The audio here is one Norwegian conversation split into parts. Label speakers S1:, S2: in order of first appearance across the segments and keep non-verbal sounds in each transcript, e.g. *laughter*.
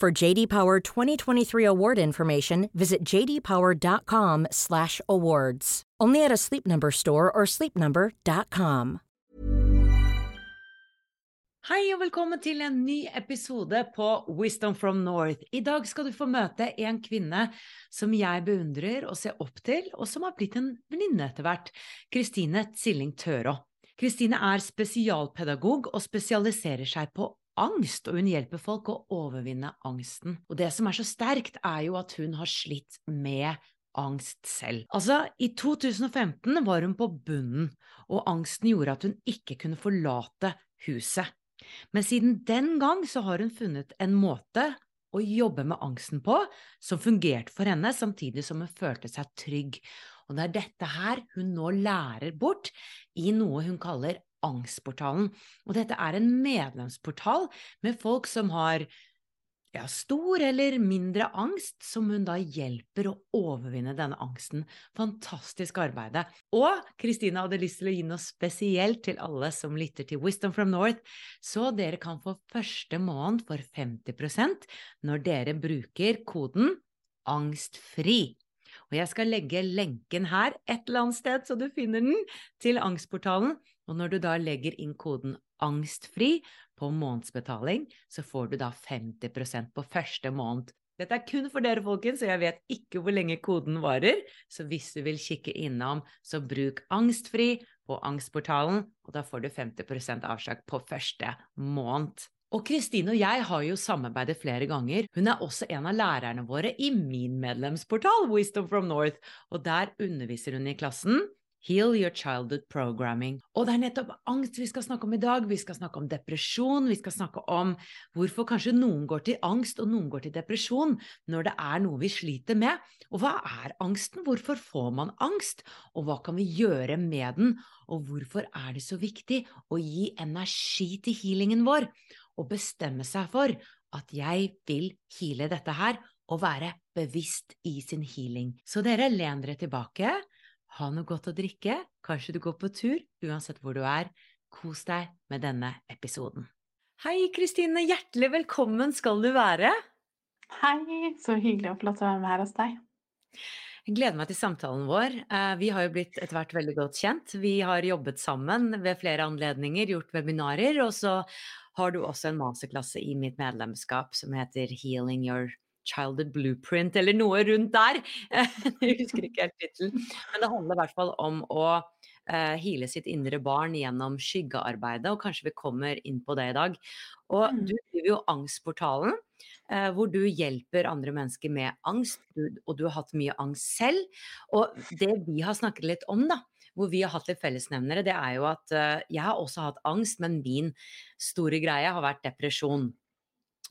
S1: For JD Power 2023 award information, visit jdpower.com/awards. Only at a Sleep Number store or sleepnumber.com.
S2: Hei og velkommen til en ny episode på Wisdom from North. I dag skal du få møte en kvinne som jeg beundrer og ser opp til, og som har blitt en venninne etter hvert. Kristine Tsilling Tørå. Kristine er spesialpedagog og spesialiserer seg på angst, og hun hjelper folk å overvinne angsten. Og det som er så sterkt, er jo at hun har slitt med angst selv. Altså, i 2015 var hun på bunnen, og angsten gjorde at hun ikke kunne forlate huset. Men siden den gang så har hun funnet en måte å jobbe med angsten på som fungerte for henne, samtidig som hun følte seg trygg. Og det er dette her hun nå lærer bort i noe hun kaller Angstportalen. Og dette er en medlemsportal med folk som har ja, stor eller mindre angst, som hun da hjelper å overvinne denne angsten. Fantastisk arbeid. Og Kristine hadde lyst til å gi noe spesielt til alle som lytter til Wisdom from North, så dere kan få første måned for 50% når dere bruker koden angstfri. Og jeg skal legge lenken her et eller annet sted, så du finner den, til Angstportalen. Og når du da legger inn koden angstfri på månedsbetaling, så får du da 50% på første måned. Dette er kun for dere, folkens, og jeg vet ikke hvor lenge koden varer, så hvis du vil kikke innom, så bruk angstfri på Angstportalen, og da får du 50% avslag på første måned. Og Kristine og jeg har jo samarbeidet flere ganger. Hun er også en av lærerne våre i min medlemsportal, Wisdom from North, og der underviser hun i klassen Heal Your Childhood Programming. Og det er nettopp angst vi skal snakke om i dag. Vi skal snakke om depresjon. Vi skal snakke om hvorfor kanskje noen går til angst og noen går til depresjon når det er noe vi sliter med. Og hva er angsten? Hvorfor får man angst? Og hva kan vi gjøre med den? Og hvorfor er det så viktig å gi energi til healingen vår? Og bestemme seg for at jeg vil heale dette her, og være bevisst i sin healing. Så dere, len dere tilbake ha noe godt å drikke, kanskje du går på tur, uansett hvor du er. Kos deg med denne episoden. Hei, Kristine. Hjertelig velkommen skal du være.
S3: Hei, så hyggelig å få lov til å være med her hos deg.
S2: Jeg gleder meg til samtalen vår. Eh, vi har jo blitt etter hvert veldig godt kjent. Vi har jobbet sammen ved flere anledninger, gjort webinarer, og så har du også en masterklasse i mitt medlemskap som heter Healing Your Childhood Blueprint, eller noe rundt der. *laughs* Jeg husker ikke helt tittelen. *laughs* Men det handler i hvert fall om å hile sitt indre barn gjennom skyggearbeidet, og kanskje vi kommer inn på det i dag. Og mm. du driver jo Angstportalen, uh, hvor du hjelper andre mennesker med angst, og du har hatt mye angst selv. Og det vi har snakket litt om, da, hvor vi har hatt litt fellesnevnere, det er jo at uh, jeg har også hatt angst, men min store greie har vært depresjon.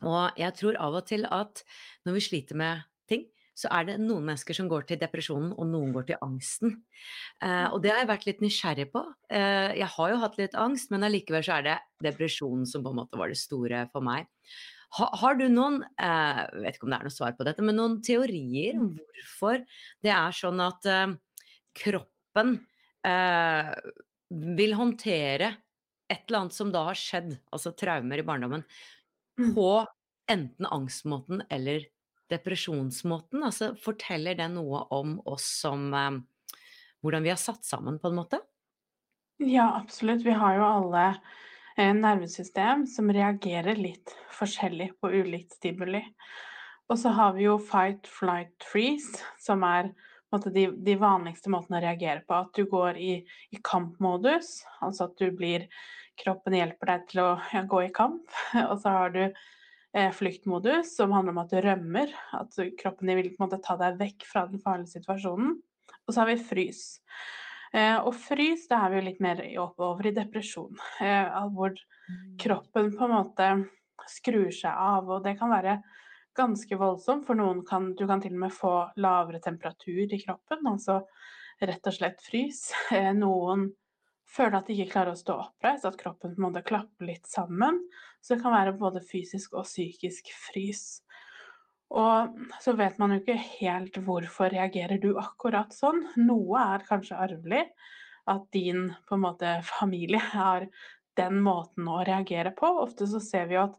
S2: Og jeg tror av og til at når vi sliter med ting, så er det noen mennesker som går til depresjonen, og noen går til angsten. Eh, og det har jeg vært litt nysgjerrig på. Eh, jeg har jo hatt litt angst, men allikevel så er det depresjonen som på en måte var det store for meg. Ha, har du noen eh, vet ikke om det er noe svar på dette, men noen teorier om hvorfor det er sånn at kroppen vil håndtere et eller annet som da har skjedd, altså traumer i barndommen, mm. På enten angstmåten eller depresjonsmåten? Altså, forteller det noe om oss som eh, Hvordan vi har satt sammen, på en måte?
S3: Ja, absolutt. Vi har jo alle eh, nervesystem som reagerer litt forskjellig på ulikt stimuli. Og så har vi jo fight, flight, freeze, som er måte, de, de, vanligste måtene å reagere på. At du går i, i kampmodus, altså at du blir Kroppen hjelper deg til å ja, gå i kamp. *laughs* Og så har du Eh, flyktmodus, som handler om at du rømmer. At kroppen din vil på en måte ta deg vekk fra den farlige situasjonen. Og så har vi frys. Eh, og frys da er vi jo litt mer oppover i depresjon. Eh, hvor mm. kroppen på en måte skrur seg av. Og det kan være ganske voldsomt. For noen kan du kan til og med få lavere temperatur i kroppen. Altså rett og slett frys. *laughs* Noen føler at de ikke klarer å stå oppreist, at kroppen på en måte klapper litt sammen. Så det kan være både fysisk og psykisk frys. Og så vet man jo ikke helt hvorfor reagerer du akkurat sånn. Noe er kanskje arvelig, at din på en måte familie har den måten å reagere på. Ofte så ser vi jo at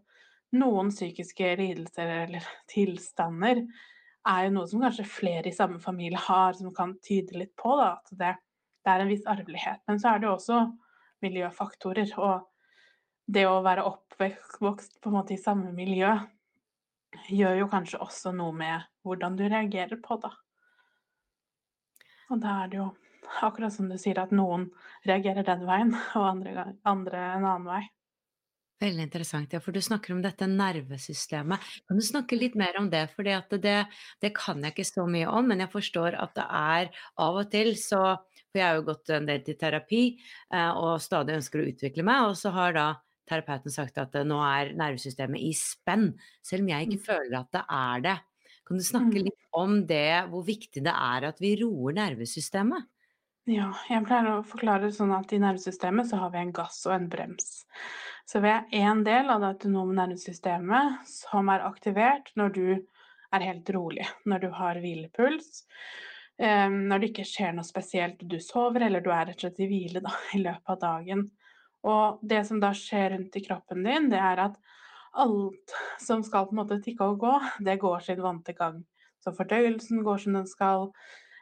S3: noen psykiske lidelser eller tilstander er jo noe som kanskje flere i samme familie har, som kan tyde litt på da, at det det er en viss arvelighet. Men så er det jo også miljøfaktorer. Og det å være oppvokst på en måte i samme miljø gjør jo kanskje også noe med hvordan du reagerer på det. Og da er det jo akkurat som du sier, at noen reagerer den veien, og andre, andre en annen vei.
S2: Veldig interessant, ja, for du snakker om dette nervesystemet. Kan du snakke litt mer om det? For det, det, kan jeg ikke så mye om, men jeg forstår at det er av og til så For jeg har jo gått en del til terapi eh, og stadig ønsker å utvikle meg, og så har da terapeuten sagt at nå er nervesystemet i spenn, selv om jeg ikke mm. føler at det er det. Kan du snakke mm. litt om det, hvor viktig det er at vi roer nervesystemet?
S3: Ja, jeg pleier å forklare det sånn at i nervesystemet så har vi en gass og en brems. Så vi er én del av det autonome nervesystemet som er aktivert når du er helt rolig, når du har hvilepuls, ehm, når det ikke skjer noe spesielt, du sover eller du er rett og slett i hvile da, *laughs* i løpet av dagen. Og det som da skjer rundt i kroppen din, det er at alt som skal på en måte tikke og gå, det går sin vante gang. Så fordøyelsen går som den skal,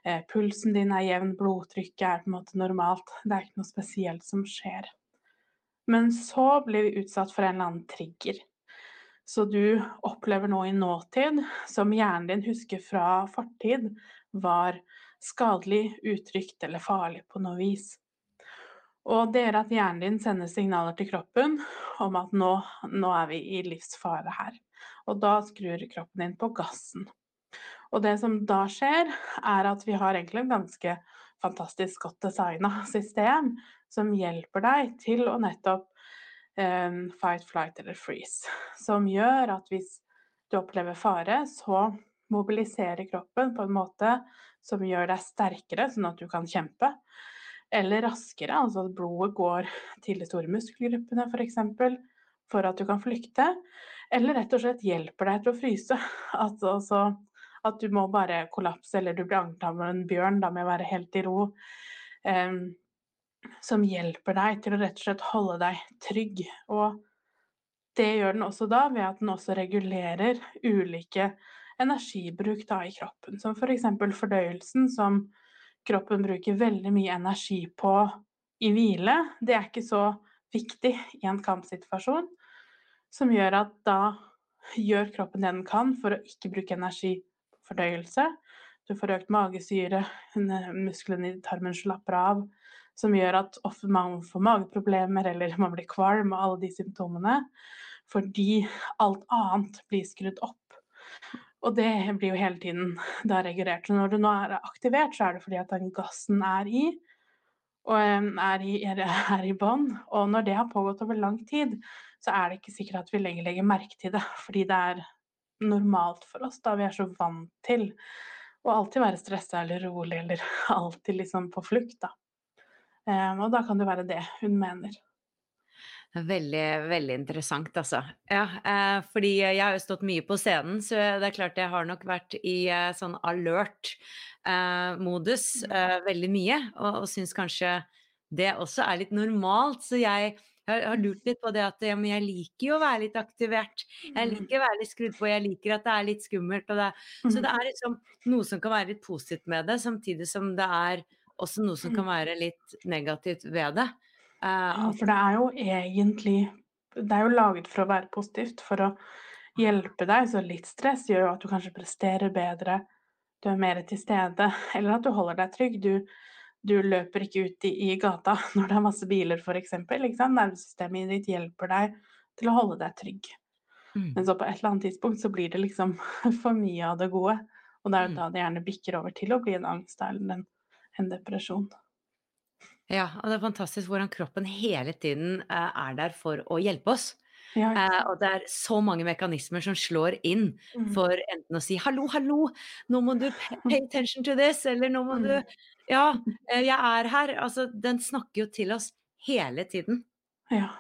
S3: eh, pulsen din er jevn, blodtrykket er på en måte normalt. Det er ikke noe spesielt som skjer. Men så blir vi utsatt for en eller annen trigger. Så du opplever noe i nåtid som hjernen din husker fra fortid var skadelig, utrygt eller farlig på noe vis. Og det gjør at hjernen din sender signaler til kroppen om at nå, nå er vi i livsfare her. Og da skrur kroppen din på gassen. Og det som da skjer, er at vi har egentlig en ganske fantastisk godt designa system som hjelper deg til å nettopp um, fight, flight eller freeze. Som gjør at hvis du opplever fare, så mobiliserer kroppen på en måte som gjør deg sterkere, sånn at du kan kjempe. Eller raskere, altså at blodet går til de store muskelgruppene f.eks. For, for at du kan flykte. Eller rett og slett hjelper deg til å fryse. *laughs* Altså, altså at du må bare kollapse, eller du blir angrepet av en bjørn da med å være helt i ro. Um, som hjelper deg til å rett og slett holde deg trygg. Og det gjør den også da ved at den også regulerer ulike energibruk da i kroppen. Som f.eks. For fordøyelsen, som kroppen bruker veldig mye energi på i hvile. Det er ikke så viktig i en kampsituasjon. Som gjør at da gjør kroppen det den kan for å ikke bruke energi på fordøyelse. Du får økt magesyre, musklene i tarmen slapper av som gjør at man får mageproblemer eller man blir kvalm og alle de symptomene. Fordi alt annet blir skrudd opp. Og det blir jo hele tiden da regulert. Når det nå er aktivert, så er det fordi at den gassen er i. og er i, er, er i bånn. Og når det har pågått over lang tid, så er det ikke sikkert at vi lenger legger merke til det, fordi det er normalt for oss, da vi er så vant til å alltid være stressa eller rolig eller *laughs* alltid liksom på flukt, da. Og da kan det være det hun mener.
S2: Veldig, veldig interessant, altså. Ja, eh, fordi jeg har jo stått mye på scenen, så det er klart jeg har nok vært i eh, sånn alert-modus eh, mm. eh, veldig mye, og, og syns kanskje det også er litt normalt. Så jeg har, har lurt litt på det at ja, men jeg liker jo å være litt aktivert. Jeg mm. liker å være litt skrudd på, jeg liker at det er litt skummelt. Det, så det mm. er liksom noe som kan være litt positivt med det, samtidig som det er også noe som kan være litt negativt ved det.
S3: Uh, for det er jo egentlig Det er jo laget for å være positivt, for å hjelpe deg. Så litt stress gjør jo at du kanskje presterer bedre, du er mer til stede, *laughs* eller at du holder deg trygg. Du, du løper ikke ut i, i, gata *laughs* når det er masse biler, f.eks. Nervesystemet ditt hjelper deg til å holde deg trygg. Mm. Men så på et eller annet tidspunkt så blir det liksom *laughs* for mye av det gode. Og det er jo mm. da det gjerne bikker over til å bli en angst eller en, en depresjon.
S2: Ja, og det er fantastisk hvordan kroppen hele tiden eh, er der for å hjelpe oss. Ja, eh, og det er så mange mekanismer som slår inn mm. for enten å si 'hallo, hallo, nå må du pay attention to this', eller 'nå må du mm. Ja, eh, jeg er her'. Altså, den snakker jo til oss hele tiden.
S3: Ja.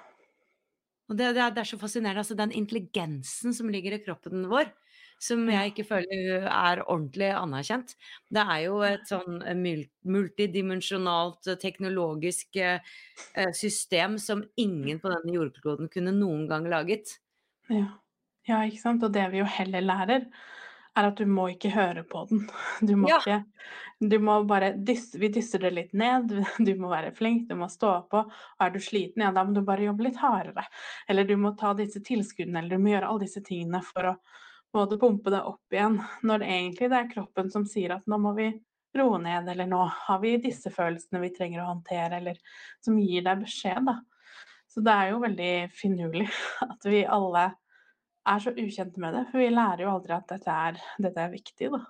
S2: Og det, det, er, det er så fascinerende. Altså, den intelligensen som ligger i kroppen vår, som jeg ikke føler er ordentlig anerkjent. Det er jo et sånn eh, multidimensjonalt eh, teknologisk eh, system som ingen på denne jordkloden kunne noen gang laget.
S3: Ja. ja, ikke sant. Og det vi jo heller lærer, er at du må ikke høre på den. Du må ja. ikke Du må bare dysse, Vi dysser det litt ned. *laughs* Du må være flink, du må stå på. Og er du sliten, ja, da må du bare jobbe litt hardere. Eller du må ta disse tilskuddene, eller du må gjøre alle disse tingene for å måte pumpe det opp igjen, når det egentlig det er kroppen som sier at nå må vi roe ned, eller nå har vi disse følelsene vi trenger å håndtere, eller som gir deg beskjed, da. Så det er jo veldig finurlig *laughs* at vi alle er så ukjente med det, for vi lærer jo aldri at dette er, dette er viktig, da.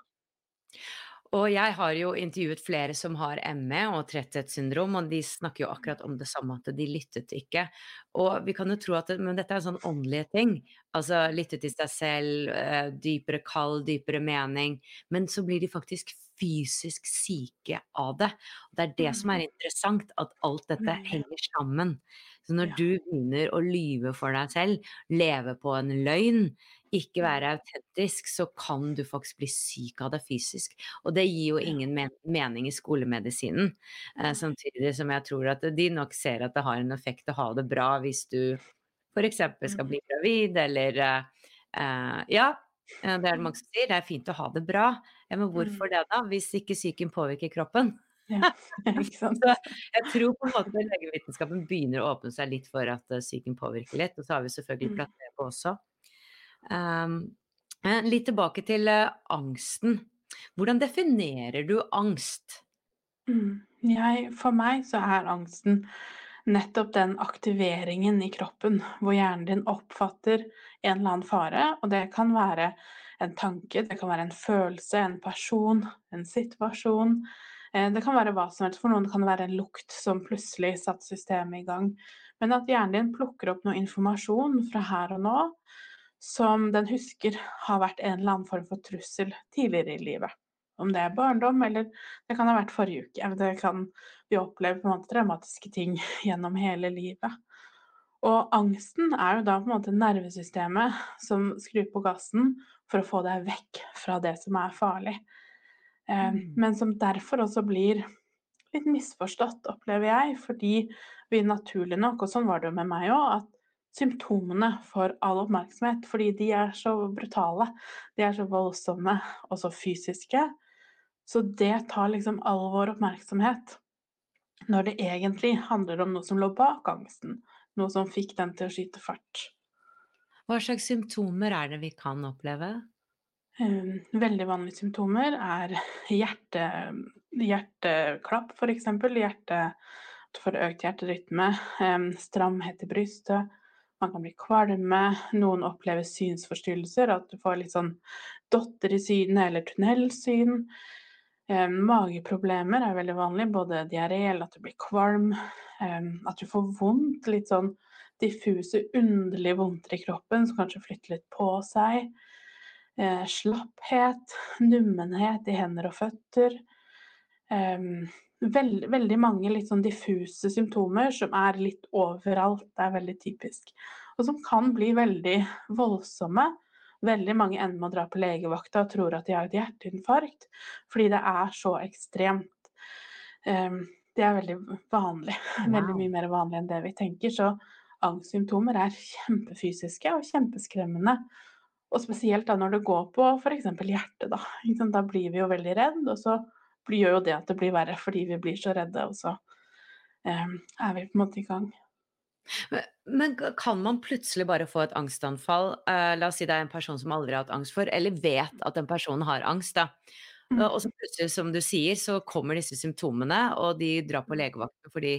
S2: Og jeg har jo intervjuet flere som har ME og tretthetssyndrom, og de snakker jo akkurat om det samme, at de lyttet ikke. Og vi kan jo tro at det, men dette er en sånn åndelige ting. Altså lytte til seg selv, eh, dypere kall, dypere mening. Men så blir de faktisk fysisk syke av det. Og det er det som er mm. interessant, at alt dette mm. henger sammen. Så når du begynner å lyve for deg selv, leve på en løgn, ikke være autentisk, så kan du faktisk bli syk av det fysisk. Og det gir jo ingen mening i skolemedisinen. Eh, samtidig som jeg tror at de nok ser at det har en effekt å ha det bra hvis du f.eks. skal bli gravid, eller eh, Ja, eh, det er det mange som sier, det er fint å ha det bra. Ja, men hvorfor det da, hvis ikke psyken påvirker kroppen? Ja, *laughs* *laughs* ikke sant. så jeg tror på en måte legevitenskapen begynner å åpne seg litt for at psyken påvirker litt. Og så har vi selvfølgelig mm. placebo også. Um, litt tilbake til uh, angsten. Hvordan definerer du angst?
S3: Mm. Jeg, for meg så er angsten nettopp den aktiveringen i kroppen hvor hjernen din oppfatter en eller annen fare, og det kan være en tanke, det kan være en følelse, en person, en situasjon. Eh, det kan være hva som helst. For noen kan det være en lukt som plutselig satte systemet i gang. Men at hjernen din plukker opp noe informasjon fra her og nå, som den husker har vært en eller annen form for trussel tidligere i livet. Om det er barndom, eller det kan ha vært forrige uke. Det kan vi oppleve på en måte dramatiske ting *laughs* gjennom hele livet. Og angsten er jo da på en måte nervesystemet som skrur på gassen for å få deg vekk fra det som er farlig. Eh, mm. Men som derfor også blir litt misforstått, opplever jeg, fordi vi naturlig nok, og sånn var det jo med meg òg, at symptomene for all oppmerksomhet, fordi de er så brutale, de er så voldsomme og så fysiske. Så det tar liksom all vår oppmerksomhet. Når det egentlig handler om noe som lå bak angsten, noe som fikk den til å skyte fart.
S2: Hva slags symptomer er det vi kan oppleve?
S3: Ehm, veldig vanlige symptomer er hjerte, hjerteklapp, f.eks. Hjerte, for økt hjerterytme, ehm, stramhet i brystet, man kan bli kvalme, noen opplever synsforstyrrelser, at du får litt sånn dotter i synet eller tunnelsyn. Eh, mageproblemer er veldig vanlig, både diaré at du blir kvalm. Eh, at du får vondt, litt sånn diffuse, underlige vondter i kroppen som kanskje flytter litt på seg. Eh, slapphet, nummenhet i hender og føtter. Veld, veldig mange litt sånn diffuse symptomer som er litt overalt. Det er veldig typisk. Og som kan bli veldig voldsomme Veldig mange ender med å dra på legevakta og tror at de har et hjerteinfarkt, fordi det er så ekstremt. Um, det er veldig vanlig. *laughs* Wow. Veldig mye mer vanlig enn det vi tenker. Så angstsymptomer er kjempefysiske og kjempeskremmende. Og spesielt da når det går på f.eks. hjertet. Da. da blir vi jo veldig redd, og så gjør jo det at det blir verre fordi vi blir så redde, og så um, er vi på en måte i gang.
S2: Men kan man plutselig bare få et angstanfall? Uh, la oss si det er en person som aldri har hatt angst for, eller vet at en person har angst, da. Mm. Og så plutselig, som du sier, så kommer disse symptomene, og de drar på legevakten fordi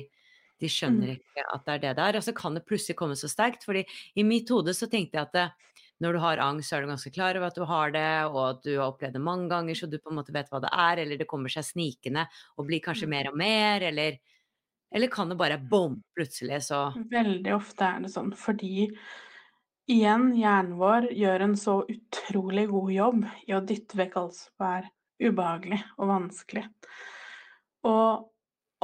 S2: de skjønner mm. ikke at det er det det er. Og så kan det plutselig komme så sterkt. fordi i mitt hode så tenkte jeg at det, når du har angst, så er du ganske klar over at du har det, og at du har opplevd det mange ganger, så du på en måte vet hva det er, eller det kommer seg snikende og blir kanskje mm. mer og mer, eller eller kan det bare bom, plutselig så
S3: Veldig ofte er det sånn, fordi igjen, hjernen vår gjør en så utrolig god jobb i å dytte vekk alt som er ubehagelig og vanskelig. Og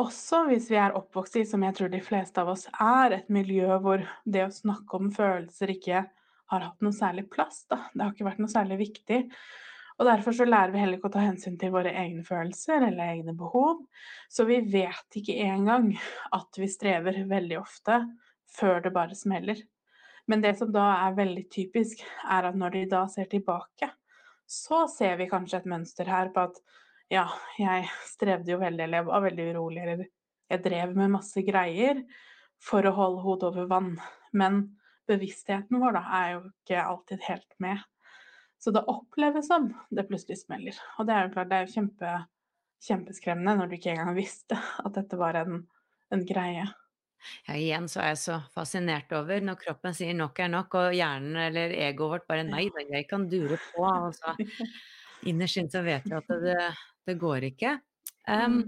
S3: også hvis vi er oppvokst i, som jeg tror de fleste av oss er, et miljø hvor det å snakke om følelser ikke har hatt noe særlig plass, da. Det har ikke vært noe særlig viktig. Og derfor så lærer vi heller ikke å ta hensyn til våre egne følelser eller egne behov. Så vi vet ikke engang at vi strever veldig ofte før det bare smeller. Men det som da er veldig typisk, er at når de da ser tilbake, så ser vi kanskje et mønster her på at ja, jeg strevde jo veldig, eller jeg var veldig urolig, eller jeg drev med masse greier for å holde hodet over vann. Men bevisstheten vår da er jo ikke alltid helt med. Så det oppleves som det plutselig smeller. Og det er jo klart, det er jo kjempe, kjempeskremmende når du ikke engang visste *laughs* at dette var en, en greie.
S2: Ja, igjen så er jeg så fascinert over når kroppen sier nok er nok, og hjernen eller egoet vårt bare nei da, jeg kan dure på. Altså, så *laughs* innerst inne så vet vi at det, det går ikke. Um,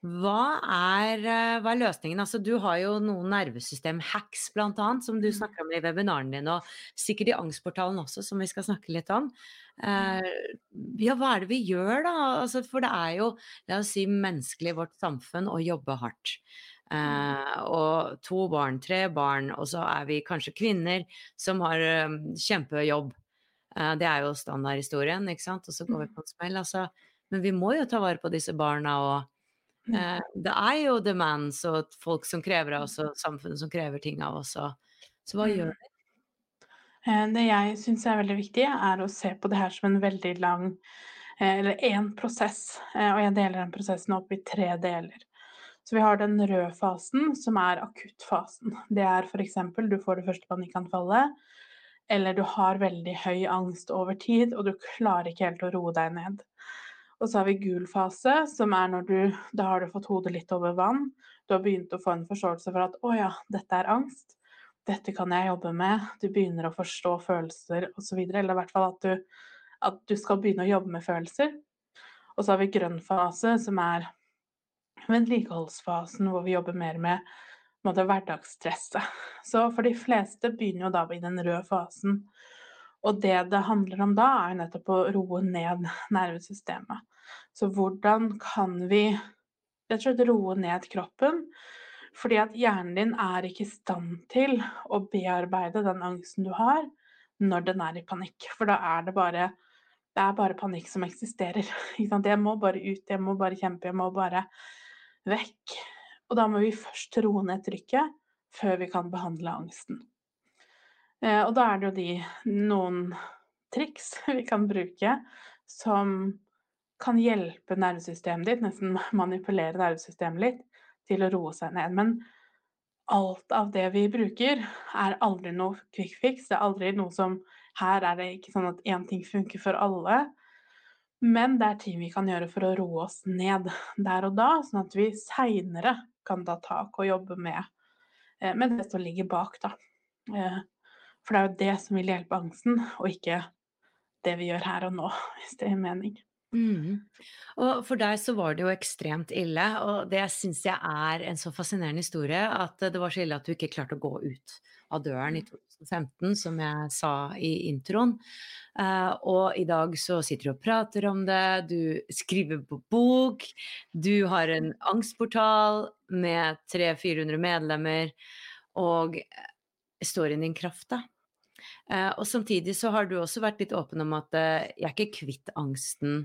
S2: hva er, eh, hva er, løsningen? Altså, du har jo noen nervesystem-hacks annet, som du mm. snakker om i webinaren din, og sikkert i Angstportalen også, som vi skal snakke litt om. Uh, ja, hva er det vi gjør, da? Altså, for det er jo, la oss si, menneskelig i vårt samfunn å jobbe hardt. Uh, og to barn, tre barn, og så er vi kanskje kvinner som har um, kjempejobb. Uh, det er jo standardhistorien, ikke sant, og så går vi på en smell. Altså. Men vi må jo ta vare på disse barna og. Eh, det er jo demens og folk som krever av oss, og samfunnet som krever ting av oss. Så hva gjør
S3: vi? Eh, det jeg syns er veldig viktig, er å se på det her som en veldig lang eh, Eller én prosess. Og jeg deler den prosessen opp i tre deler. Så vi har den røde fasen, som er akuttfasen. Det er f.eks. du får det første panikkanfallet, eller du har veldig høy angst over tid, og du klarer ikke helt å roe deg ned. Og så har vi gul fase, som er når du Da har du fått hodet litt over vann. Du har begynt å få en forståelse for at å ja, dette er angst. Dette kan jeg jobbe med. Du begynner å forstå følelser osv. Eller i hvert fall at du, at du skal begynne å jobbe med følelser. Og så har vi grønn fase, som er vedlikeholdsfasen, hvor vi jobber mer med måte, hverdagsstresset. Så for de fleste begynner jo da i den røde fasen. Og det det handler om da, er nettopp å roe ned nervesystemet. Så hvordan kan vi rett og slett roe ned kroppen? Fordi at hjernen din er ikke i stand til å bearbeide den angsten du har, når den er i panikk. For da er det bare, det er bare panikk som eksisterer. *laughs* Jeg må bare ut, jeg må bare kjempe, jeg må bare vekk. Og da må vi først roe ned trykket før vi kan behandle angsten. Eh, og da er det jo de noen triks *laughs* vi kan bruke som kan hjelpe nervesystemet ditt, nesten *laughs* manipulere nervesystemet litt, til å roe seg ned. Men alt av det vi bruker, er aldri noe quick fix. Det er aldri noe som Her er det ikke sånn at én ting funker for alle. Men det er ting vi kan gjøre for å roe oss ned der og da, sånn at vi seinere kan ta tak og jobbe med, eh, med det som ligger bak, da. Eh, for det er jo det som vil hjelpe angsten, og ikke det vi gjør her og nå, *laughs* hvis det gir mening.
S2: Mm. Og for deg så var det jo ekstremt ille, og det syns jeg er en så fascinerende historie at det var så ille at du ikke klarte å gå ut av døren i 2015, som jeg sa i introen. Uh, og i dag så sitter du og prater om det, du skriver på bok, du har en angstportal med 300-400 medlemmer, og står i din kraft, da. Uh, og samtidig så har du også vært litt åpen om at uh, jeg er ikke kvitt angsten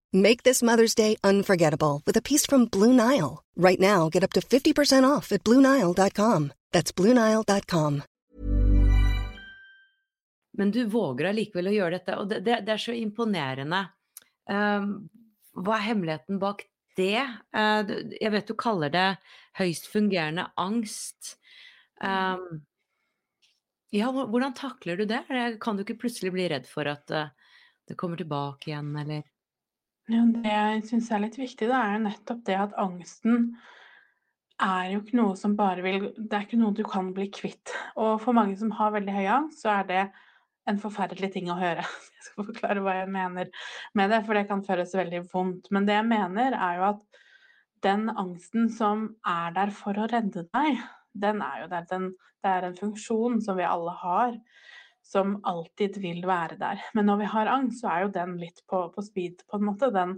S4: Make this Mother's Day unforgettable with a piece from Blue Nile. Right now, get up to 50% off at BlueNile.com. That's BlueNile.com.
S2: Men du våger allikevel å gjøre dette, og det, det, det er så imponerende. Um, hva er hemmeligheten bak det? Uh, jeg vet du kaller det høyst fungerende angst. Um, ja, hvordan takler du det? Kan du ikke plutselig bli redd for at uh, det kommer tilbake igjen, eller?
S3: Ja, det jeg syns er litt viktig, det er nettopp det at angsten er jo ikke noe som bare vil Det er ikke noe du kan bli kvitt. Og for mange som har veldig høy angst, så er det en forferdelig ting å høre. *laughs* Jeg skal forklare hva jeg mener med det, for det kan føles veldig vondt. Men det jeg mener, er jo at den angsten som er der for å redde deg, den er jo der. Den, det er en funksjon som vi alle har, som alltid vil være der. Men når vi har angst, så er jo den litt på, på speed, på en måte. Den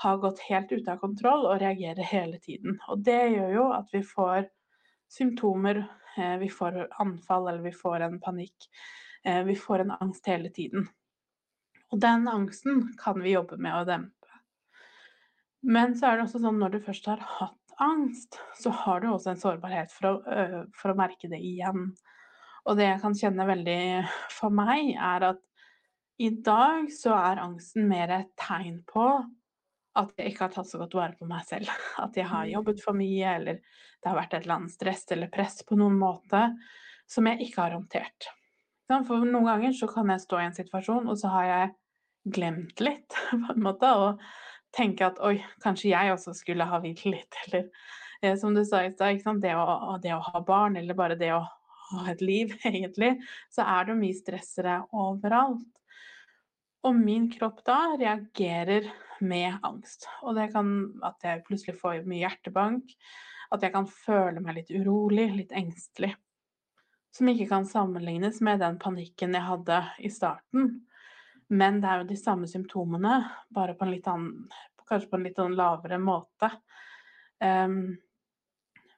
S3: har gått helt ute av kontroll og reagerer hele tiden. Og det gjør jo at vi får symptomer, eh, vi får anfall eller vi får en panikk. Eh, vi får en angst hele tiden. Og den angsten kan vi jobbe med å dempe. Men så er det også sånn når du først har hatt angst, så har du også en sårbarhet for å, for å merke det igjen. Og det jeg kan kjenne veldig for meg, er at i dag så er angsten mer et tegn på at jeg ikke har tatt så godt vare på meg selv. *laughs* At jeg har mm. jobbet for mye, eller det har vært et eller annet stress eller press på noen måte som jeg ikke har håndtert. For noen ganger så kan jeg stå i en situasjon, og så har jeg glemt litt, *laughs* på en måte. og tenke at oi, kanskje jeg også skulle ha hvilt litt, *laughs* eller eh, som du sa i stad, det, det, å ha barn, eller bare det å ha et liv, *laughs* egentlig, så er det mye stressere overalt. Og min kropp da reagerer med angst. Og det kan at jeg plutselig får mye hjertebank, at jeg kan føle meg litt urolig, litt engstelig. Som ikke kan sammenlignes med den panikken jeg hadde i starten. Men det er jo de samme symptomene, bare på en litt annen Kanskje på en litt lavere måte. Um,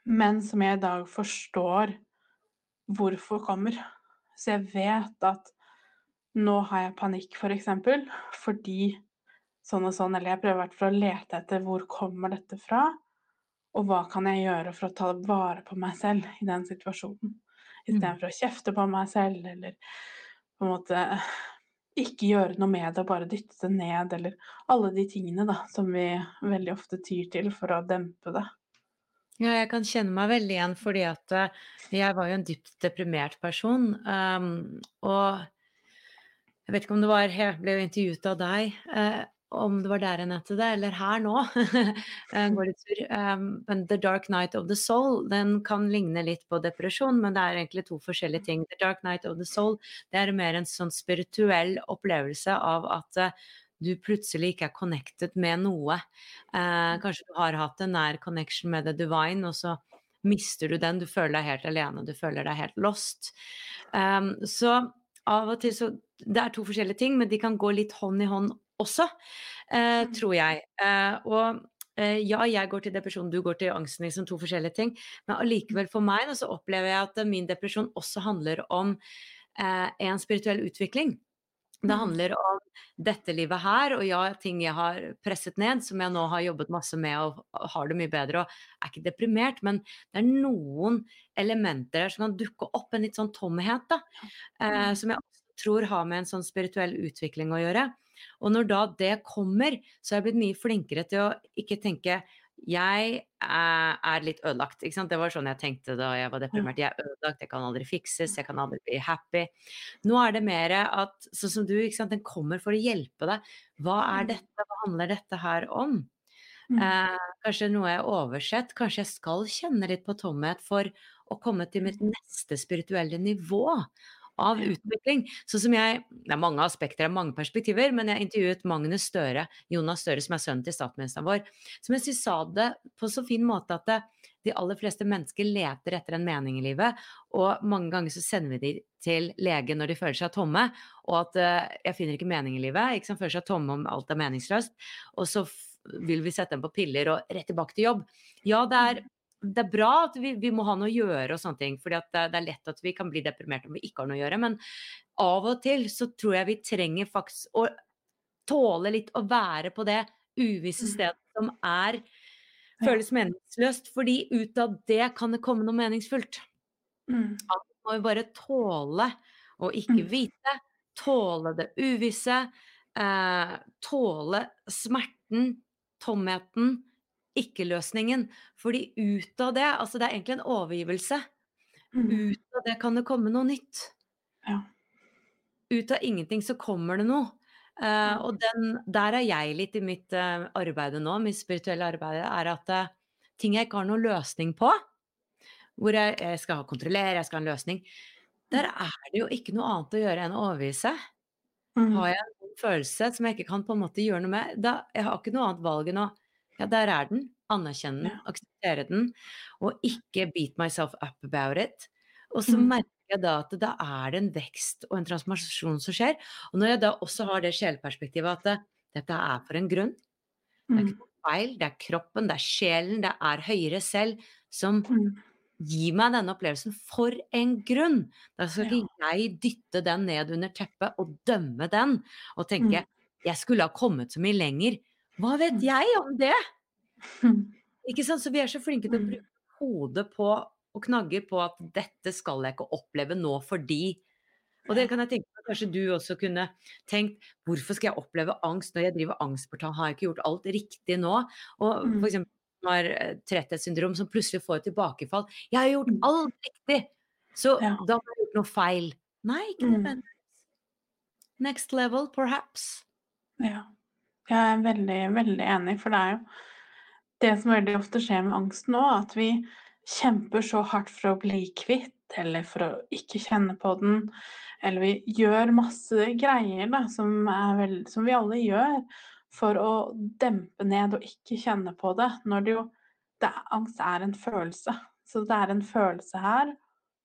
S3: men som jeg i dag forstår hvorfor kommer. Så jeg vet at nå har jeg panikk, f.eks. For eksempel, fordi sånn og sånn, eller jeg prøver i hvert fall å lete etter hvor kommer dette fra, og hva kan jeg gjøre for å ta vare på meg selv i den situasjonen. Istedenfor mm. å kjefte på meg selv, eller på en måte ikke gjøre noe med det og bare dytte det ned, eller alle de tingene da, som vi veldig ofte tyr til for å dempe det.
S2: Ja, jeg kan kjenne meg veldig igjen, fordi at uh, jeg var jo en dypt deprimert person. Um, og jeg vet ikke om det var Jeg ble jo intervjuet av deg. Uh, om det var der jeg etter det, eller her nå. *laughs* går litt tur. Um, men The Dark Night of the Soul den kan ligne litt på depresjon, men det er egentlig to forskjellige ting. The Dark Night of the Soul det er mer en sånn spirituell opplevelse av at uh, du plutselig ikke er connected med noe. Eh, kanskje du har hatt en nær connection med the divine, og så mister du den. Du føler deg helt alene, du føler deg helt lost. Um, så av og til så Det er to forskjellige ting, men de kan gå litt hånd i hånd også, eh, mm. tror jeg. Eh, og eh, ja, jeg går til depresjon, du går til angsten, liksom to forskjellige ting. Men allikevel for meg så opplever jeg at min depresjon også handler om eh, en spirituell utvikling. Det mm. handler om dette livet her, og ja, ting jeg har presset ned, som jeg nå har jobbet masse med og har det mye bedre og er ikke deprimert, men det er noen elementer der som kan dukke opp, en litt sånn tomhet, da, eh, mm. som jeg tror har med en sånn spirituell utvikling å gjøre. Og når da det kommer, så har jeg blitt mye flinkere til å ikke tenke jeg er, litt ødelagt. Ikke sant? Det var sånn jeg tenkte da jeg var deprimert. Jeg er ødelagt, jeg kan aldri fikses, jeg kan aldri bli happy. Nå er det mer at sånn som du, ikke sant, den kommer for å hjelpe deg. Hva er
S3: Mm.
S2: dette? Hva handler dette her om?
S3: Mm.
S2: Eh, kanskje noe jeg har oversett. Kanskje jeg skal kjenne litt på tomhet for å komme til mitt neste spirituelle nivå av utvikling. Sånn som jeg Det er mange aspekter, er mange perspektiver, men jeg intervjuet Magnus Støre, Jonas Støre, som er sønnen til statsministeren vår, som jeg synes sa det på så fin måte at det, de aller fleste mennesker leter etter en mening i livet, og mange ganger så sender vi de til lege når de føler seg tomme, og at uh, jeg finner ikke mening i livet, ikke sant, føler seg tomme om alt er meningsløst, og så vil vi sette dem på piller og rett tilbake til jobb. Ja, det er, det er bra at vi, vi må ha noe å gjøre og sånne ting, for det, det er lett at vi kan bli deprimert om vi ikke har noe å gjøre, men av og til så tror jeg vi trenger faktisk å tåle litt å være på det uvisse
S3: Mm.
S2: stedet som er føles meningsløst, fordi ut av det kan det komme noe meningsfullt.
S3: Mm.
S2: Må vi bare tåle å ikke
S3: Mm.
S2: vite, tåle det uvisse, eh, tåle smerten, tomheten, ikke-løsningen. Fordi ut av det, altså det er egentlig en overgivelse.
S3: Mm.
S2: Ut av det kan det komme noe nytt.
S3: Ja.
S2: Ut av ingenting så kommer det noe. Eh,
S3: Mm.
S2: og den, der er jeg litt i mitt uh, arbeid nå, mitt spirituelle arbeid, er at uh, ting jeg ikke har noen løsning på, hvor jeg, jeg skal kontrollere, jeg skal ha en løsning, der er det jo ikke noe annet å gjøre enn å overbevise.
S3: Mm.
S2: Har jeg en følelse som jeg ikke kan på en måte gjøre noe med, da jeg har ikke noe annet valg enn å Ja, der er den. Anerkjenne den, akseptere den, og ikke beat myself up about it. Og så
S3: Mm.
S2: merker jeg da at da er det en vekst og en transformasjon som skjer. Og når jeg da også har det sjeleperspektivet at det, dette er for en grunn. Det er
S3: Mm.
S2: ikke noe feil. Det er kroppen, det er sjelen, det er høyere selv som
S3: Mm.
S2: gir meg denne opplevelsen for en grunn. Da skal ikke jeg dytte den ned under teppet og dømme den og tenke jeg skulle ha kommet så mye lenger. Hva vet
S3: Mm.
S2: jeg om det?
S3: Mm. *laughs*
S2: Ikke sant? Så vi er så flinke til å
S3: Mm.
S2: bruke hodet på og knagger på at dette skal jeg ikke oppleve nå fordi Og det kan jeg tenke meg kanskje du også kunne tenkt hvorfor skal jeg oppleve angst når jeg driver angstportal, har jeg ikke gjort alt riktig nå? Og
S3: Mm.
S2: for eksempel har eh, tretthetssyndrom som plutselig får et tilbakefall. Jeg har gjort
S3: Mm.
S2: alt riktig! Så
S3: Ja.
S2: da har jeg gjort noe feil. Nei, ikke
S3: Mm.
S2: nødvendigvis. Next level, perhaps.
S3: Ja. Jeg er veldig, veldig enig, for det er jo det som veldig ofte skjer med angst nå, at vi kjemper så hardt for å bli kvitt, eller for å ikke kjenne på den, eller vi gjør masse greier da, som, er vel, som vi alle gjør, for å dempe ned og ikke kjenne på det, når det jo det, Angst er en følelse. Så det er en følelse her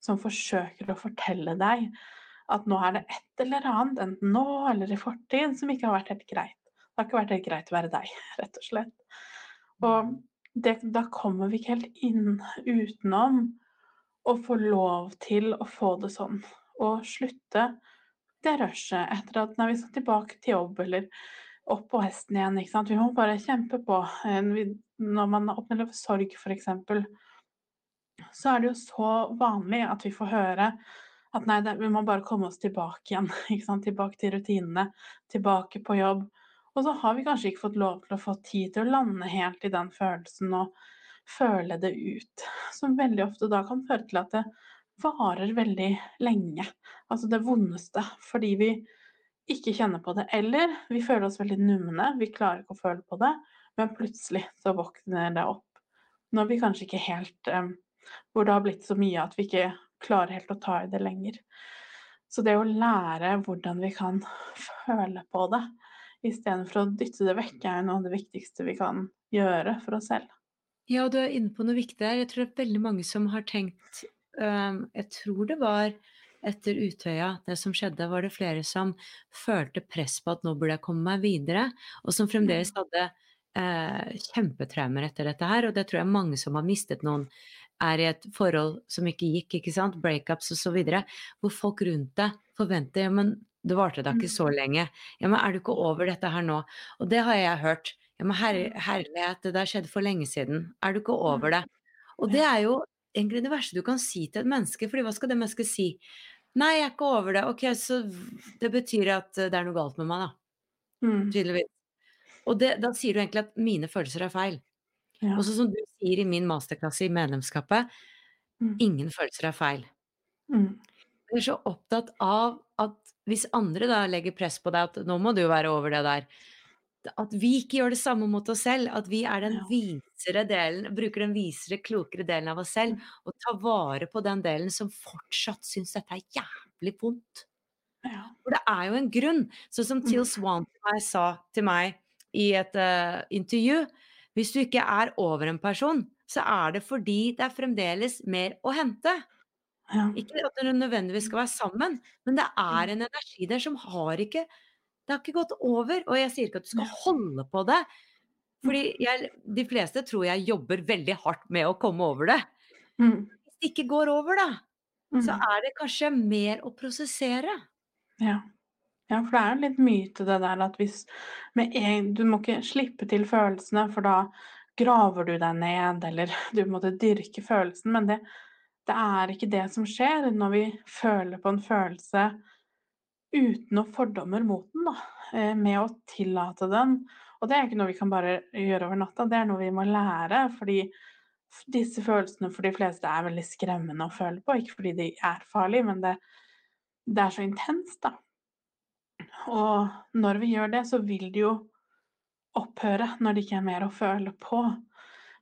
S3: som forsøker å fortelle deg at nå er det et eller annet, enten nå eller i fortid, som ikke har vært helt greit. Har ikke vært helt greit å være deg, *laughs* rett og slett. Og det, da kommer vi ikke helt inn utenom å få lov til å få det sånn. Og slutte det rushet etter at når vi skal tilbake til jobb eller opp på hesten igjen. Ikke sant? Vi må bare kjempe på. Eh, Når man opplever sorg, f.eks., så er det jo så vanlig at vi får høre at nei, vi må bare komme oss tilbake igjen. *laughs* Ikke sant? Tilbake til rutinene, tilbake på jobb. Og så har vi kanskje ikke fått lov til å få tid til å lande helt i den følelsen og føle det ut. Som veldig ofte da kan føre til at det varer veldig lenge. Altså det vondeste. Fordi vi ikke kjenner på det. Eller vi føler oss veldig numne, vi klarer ikke å føle på det, men plutselig så våkner det opp. Når vi kanskje ikke helt Hvor det har blitt så mye at vi ikke klarer helt å ta i det lenger. Så det å lære hvordan vi kan føle på det, istedenfor å dytte det vekk, er noe av det viktigste vi kan gjøre for oss selv.
S2: Ja, du er inne på noe viktig der. Jeg tror det er veldig mange som har tenkt um, Jeg tror det var etter Utøya, det som skjedde, var det flere som følte press på at nå burde jeg komme meg videre, og som fremdeles hadde eh, kjempetraumer etter dette her. Og det tror jeg mange som har mistet noen, er i et forhold som ikke gikk, ikke sant, breakups osv., hvor folk rundt deg forventer ja, men det varte da ikke så lenge. Ja, men er du ikke over dette her nå? Og det har jeg hørt. Ja, men her, herlighet, det der skjedde for lenge siden. Er du ikke over det? Og det er jo egentlig det verste du kan si til et menneske, fordi hva skal det mennesket si? Nei, jeg er ikke over det. Ok, så det betyr at det er noe galt med meg, da.
S3: Mm.
S2: Tydeligvis. Og det, da sier du egentlig at mine følelser er feil.
S3: Ja.
S2: Og så som du sier i min masterklasse i medlemskapet,
S3: Mm.
S2: ingen følelser er feil.
S3: Mm.
S2: Er så opptatt av at hvis andre da legger press på deg at nå må du være over det der, at vi ikke gjør det samme mot oss selv. At vi er den visere delen, bruker den visere, klokere delen av oss selv.
S3: Mm.
S2: Og tar vare på den delen som fortsatt syns dette er jævlig vondt. For det er jo en grunn. Sånn som
S3: Mm.
S2: Till Swan til meg sa til meg i et uh, intervju. Hvis du ikke er over en person, så er det fordi det er fremdeles mer å hente.
S3: Ja.
S2: Ikke at dere nødvendigvis skal være sammen, men det er en energi der som har ikke Det har ikke gått over. Og jeg sier ikke at du skal holde på det. Fordi jeg, de fleste tror jeg jobber veldig hardt med å komme over det.
S3: Mm.
S2: Hvis det ikke går over, da, så
S3: Mm.
S2: er det kanskje mer å prosessere.
S3: Ja. ja, for det er litt myte det der at hvis med en, Du må ikke slippe til følelsene, for da graver du deg ned, eller *laughs* du måtte dyrke følelsen. Men det, det er ikke det som skjer når vi føler på en følelse uten noen fordommer mot den, da. eh, Med å tillate den. Og det er ikke noe vi kan bare gjøre over natta, det er noe vi må lære. Fordi disse følelsene for de fleste er veldig skremmende å føle på. Ikke fordi de er farlige, men det, det er så intenst, da. Og når vi gjør det, så vil det jo opphøre når det ikke er mer å føle på.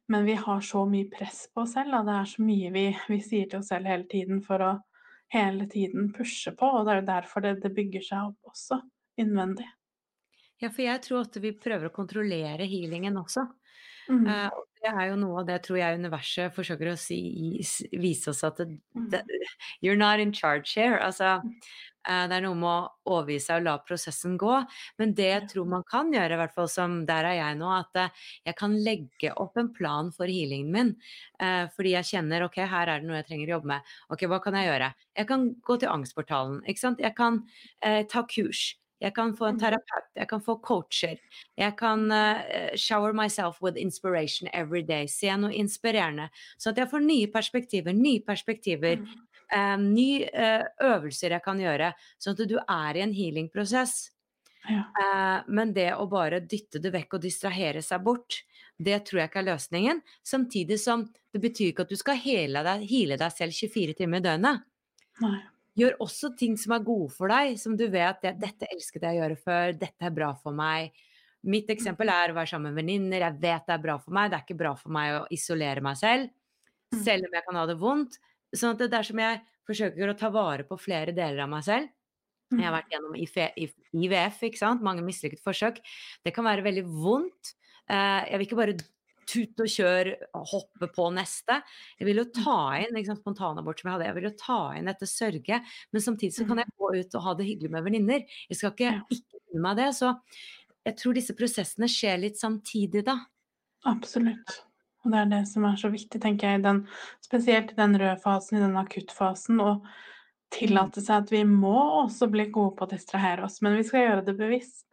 S3: Men vi har så mye press på oss selv, og det er så mye vi, vi sier til oss selv hele tiden for å hele tiden pushe på, og det er jo derfor det, det bygger seg opp også, innvendig.
S2: Ja, for jeg tror at vi prøver å kontrollere healingen også.
S3: Mm.
S2: Uh, det er jo noe av det tror jeg universet forsøker å si, vise oss at det,
S3: Mm.
S2: det, You're not in charge here. Altså, eh, det er noe med å overgi seg og la prosessen gå. Men det jeg tror man kan gjøre, i hvert fall som der er jeg nå, at eh, jeg kan legge opp en plan for healingen min. eh, fordi jeg kjenner ok, her er det noe jeg trenger å jobbe med. Ok, hva kan jeg gjøre? Jeg kan gå til angstportalen. ikke sant? Jeg kan eh, ta kurs. Jeg kan få en
S3: Mm.
S2: terapeut, jeg kan få coacher. Jeg kan uh, shower myself with inspiration every day. Se noe inspirerende. Sånn at jeg får nye perspektiver, nye perspektiver.
S3: Mm.
S2: Eh, nye eh, øvelser jeg kan gjøre. Sånn at du er i en healingprosess.
S3: Ja.
S2: Eh, men det å bare dytte det vekk og distrahere seg bort, det tror jeg ikke er løsningen. Samtidig som det betyr ikke at du skal hele deg, heale deg selv 24 timer i døgnet.
S3: Nei.
S2: Gjør også ting som er gode for deg, som du vet at 'dette elsket jeg å gjøre før', 'dette er bra for meg'. Mitt eksempel er å være sammen med venninner. Jeg vet det er bra for meg. Det er ikke bra for meg å isolere meg selv,
S3: Mm.
S2: selv om jeg kan ha det vondt. Sånn at det er som jeg forsøker å ta vare på flere deler av meg selv. Jeg har
S3: Mm.
S2: vært gjennom IVF, ikke sant? mange mislykkede forsøk. Det kan være veldig vondt. Eh, jeg vil ikke bare tute og kjøre og hoppe på neste. Jeg vil jo ta inn liksom, spontanabort som jeg hadde. Jeg vil jo ta inn dette sørge, men samtidig så kan jeg gå ut og ha det hyggelig med venninner. Jeg skal ikke ikke unne meg det. Så jeg tror disse prosessene skjer litt samtidig, da.
S3: Absolutt. Og det er det som er så viktig, tenker jeg, den, spesielt i den røde fasen, i den akuttfasen, å tillate seg at vi må også bli gode på å distrahere oss, men vi skal gjøre det bevisst.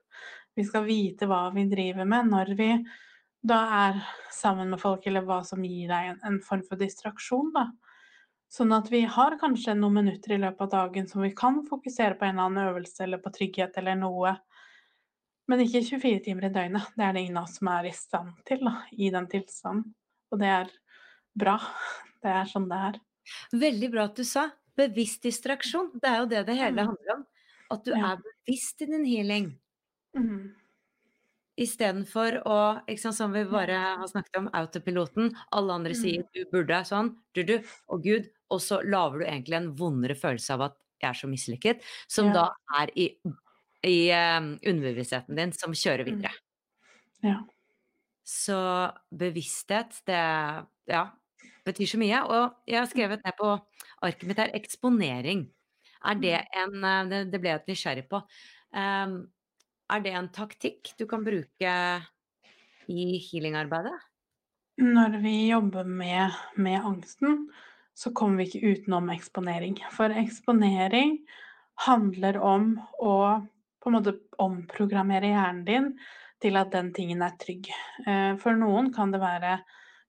S3: Vi skal vite hva vi driver med når vi da er sammen med folk, eller hva som gir deg en, en form for distraksjon, da. Sånn at vi har kanskje noen minutter i løpet av dagen som vi kan fokusere på en eller annen øvelse eller på trygghet eller noe. Men ikke 24 timer i døgnet. Det er det ingen av oss som er i stand til da, i den tilstanden. Og det er bra. Det er sånn det er.
S2: Veldig bra at du sa. Bevisst distraksjon. Det er jo det det hele
S3: Mm.
S2: handler om. At du
S3: Ja.
S2: er bevisst i din healing.
S3: Mm.
S2: Istedenfor å, sant, som vi bare har snakket om, autopiloten. Alle andre sier du burde sånn, du, du, og Gud. Og så lager du egentlig en vondere følelse av at jeg er så mislykket, som
S3: Ja.
S2: da er i, i um, underbevisstheten din, som kjører
S3: Mm.
S2: videre.
S3: Ja.
S2: Så bevissthet, det ja, betyr så mye. Og jeg har skrevet ned på arket mitt her eksponering. Er det en eh, Det, det ble jeg litt nysgjerrig på. Um, er det en taktikk du kan bruke i healingarbeidet?
S3: Når vi jobber med, med angsten, så kommer vi ikke utenom eksponering. For eksponering handler om å på en måte omprogrammere hjernen din til at den tingen er trygg. Eh, For noen kan det være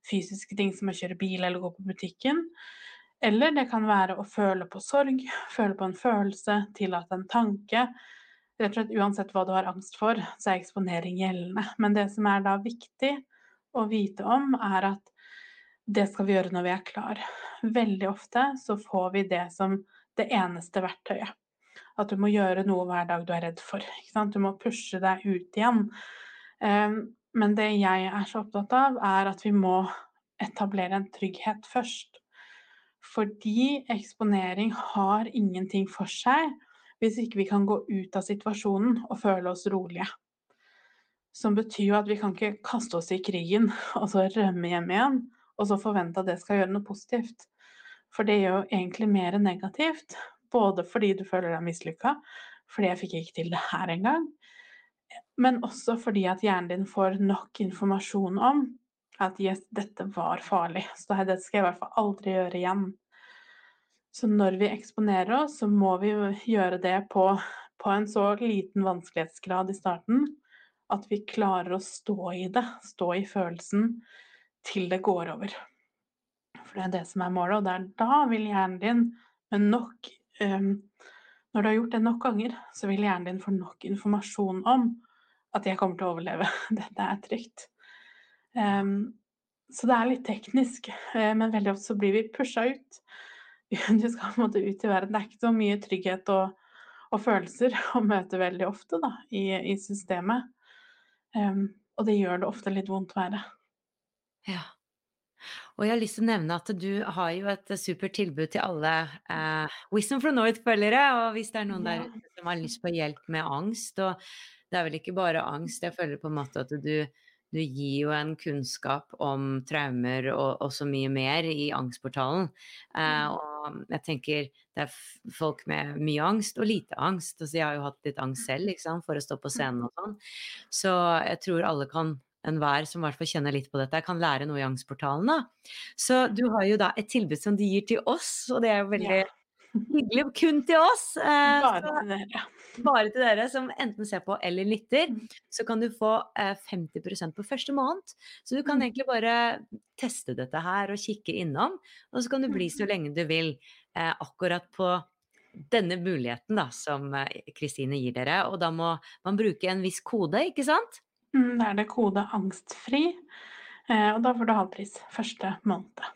S3: fysiske ting som å kjøre bil eller gå på butikken. Eller det kan være å føle på sorg, føle på en følelse, tillate en tanke. Rett og slett uansett hva du har angst for, så er eksponering gjeldende. Men det som er da viktig å vite om, er at det skal vi gjøre når vi er klar. Veldig ofte så får vi det som det eneste verktøyet. At du må gjøre noe hver dag du er redd for. Du må pushe deg ut igjen. Ehm, men det jeg er så opptatt av, er at vi må etablere en trygghet først. Fordi eksponering har ingenting for seg hvis ikke vi kan gå ut av situasjonen og føle oss rolige. Som betyr jo at vi kan ikke kaste oss i krigen *laughs* og så rømme hjem igjen, og så forvente at det skal gjøre noe positivt. For det gjør jo egentlig mer negativt. Både fordi du føler deg mislykka, fordi jeg fikk ikke til det her engang, men også fordi at hjernen din får nok informasjon om at yes, dette var farlig, så dette skal jeg i hvert fall aldri gjøre igjen. Så når vi eksponerer oss, så må vi gjøre det på, på en så liten vanskelighetsgrad i starten at vi klarer å stå i det, stå i følelsen, til det går over. For det er det som er målet, og det er da vil hjernen din med nok Når du har gjort det nok ganger, så vil hjernen din få nok informasjon om at jeg kommer til å overleve. *laughs* Dette er trygt. Um, så det er litt teknisk, uh, men veldig ofte så blir vi pusha ut. *laughs* Du skal på en måte ut i verden. Det er ikke så mye trygghet og, og følelser *laughs* å møte veldig ofte da, i, i systemet. Um, og det gjør det ofte litt vondt å være.
S2: Ja. Og jeg har lyst til å nevne at du har jo et supert tilbud til alle eh, Wisdom from North-følgere. Og hvis det er noen ja. der som har lyst på hjelp med angst, og det er vel ikke bare angst, jeg føler på en måte at du, du gir jo en kunnskap om traumer og, og så mye mer i Angstportalen. Eh, og jeg tenker det er folk med mye angst og lite angst. Altså, jeg har jo hatt litt angst selv sant, for å stå på scenen og sånn. Så jeg tror alle kan enhver som i hvert fall kjenner litt på dette, kan lære noe i Angstportalen. Da. Så du har jo da et tilbud som de gir til oss, og det er jo veldig ja. hyggelig. Kun til oss.
S3: Eh, bare til dere.
S2: Bare til dere som enten ser på eller lytter. Mm. Så kan du få eh, 50% på første måned. Så du kan mm. egentlig bare teste dette her og kikke innom, og så kan du bli så mm. lenge du vil eh, akkurat på denne muligheten da, som eh, Kristine gir dere. Og da må man bruke en viss kode, ikke sant?
S3: Mm, da er det kode 'angstfri', eh, og da får du halvpris første måned.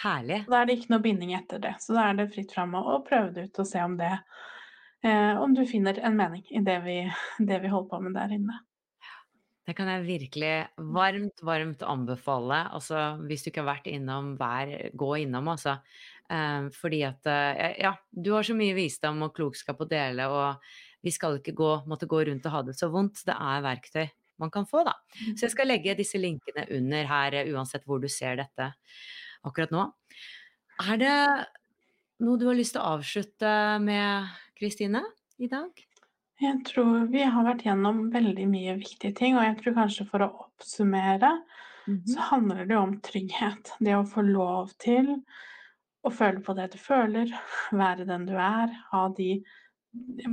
S2: Herlig.
S3: Da er det ikke noe binding etter det, så da er det fritt fram å prøve det ut og se om det eh, Om du finner en mening i det vi, det vi holder på med der inne.
S2: Det kan jeg virkelig varmt, varmt anbefale. Altså, hvis du ikke har vært innom, hver, gå innom, altså. Eh, fordi at Ja, du har så mye visdom og klokskap å dele, og vi skal ikke gå, måtte gå rundt og ha det så vondt. Det er verktøy man kan få, da. Så jeg mm. skal legge disse linkene under her, eh, uansett hvor du ser dette akkurat nå. Er det noe du har lyst til å avslutte med, Kristine, i dag?
S3: Jeg tror vi har vært gjennom veldig mye viktige ting, og jeg tror kanskje for å oppsummere, mm -hmm. så handler det jo om trygghet. Det å få lov til å føle på det du føler, være den du er, ha de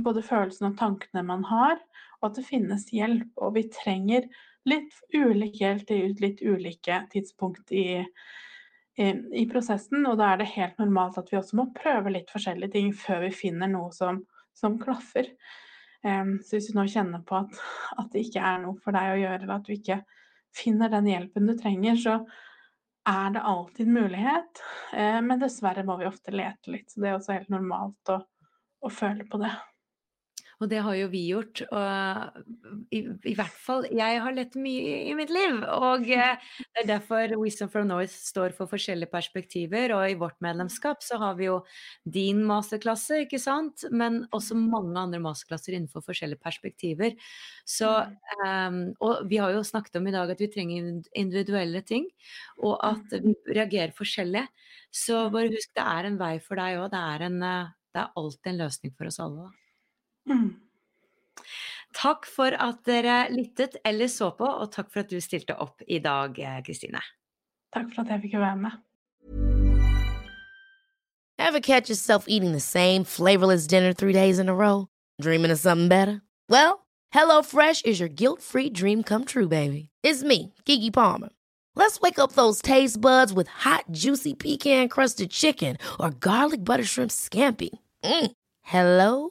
S3: både følelsene og tankene man har, og at det finnes hjelp. Og vi trenger litt ulik hjelp til litt ulike tidspunkt i, i, i, prosessen. Og da er det helt normalt at vi også må prøve litt forskjellige ting før vi finner noe som, som klaffer. Um, så hvis du nå kjenner på at, at, det ikke er noe for deg å gjøre, eller at du ikke finner den hjelpen du trenger, så er det alltid mulighet. Uh, men dessverre må vi ofte lete litt. Så det er også helt normalt å, å føle på det.
S2: Og det har jo vi gjort. Og i, i hvert fall jeg har lett mye i mitt liv. Og *laughs* eh, det er derfor Wisdom from North står for forskjellige perspektiver. Og i vårt medlemskap så har vi jo din masterklasse, ikke sant. Men også mange andre masterklasser innenfor forskjellige perspektiver. Så, um, og vi har jo snakket om i dag at vi trenger individuelle ting. Og at vi reagerer forskjellig. Så bare husk, det er en vei for deg òg. Det, eh, det er alltid en løsning for oss alle. Mm. Takk for at dere lyttet eller så på, og takk for at du stilte opp i dag, Kristine.
S3: Takk for at jeg fikk være med.
S5: Ever catch yourself eating the same flavorless dinner three days in a row? Dreaming of something better? Well, HelloFresh is your guilt-free dream come true, baby. It's me, Gigi Palmer. Let's wake up those taste buds with hot, juicy pecan-crusted chicken or garlic butter shrimp scampi. Mm. Hello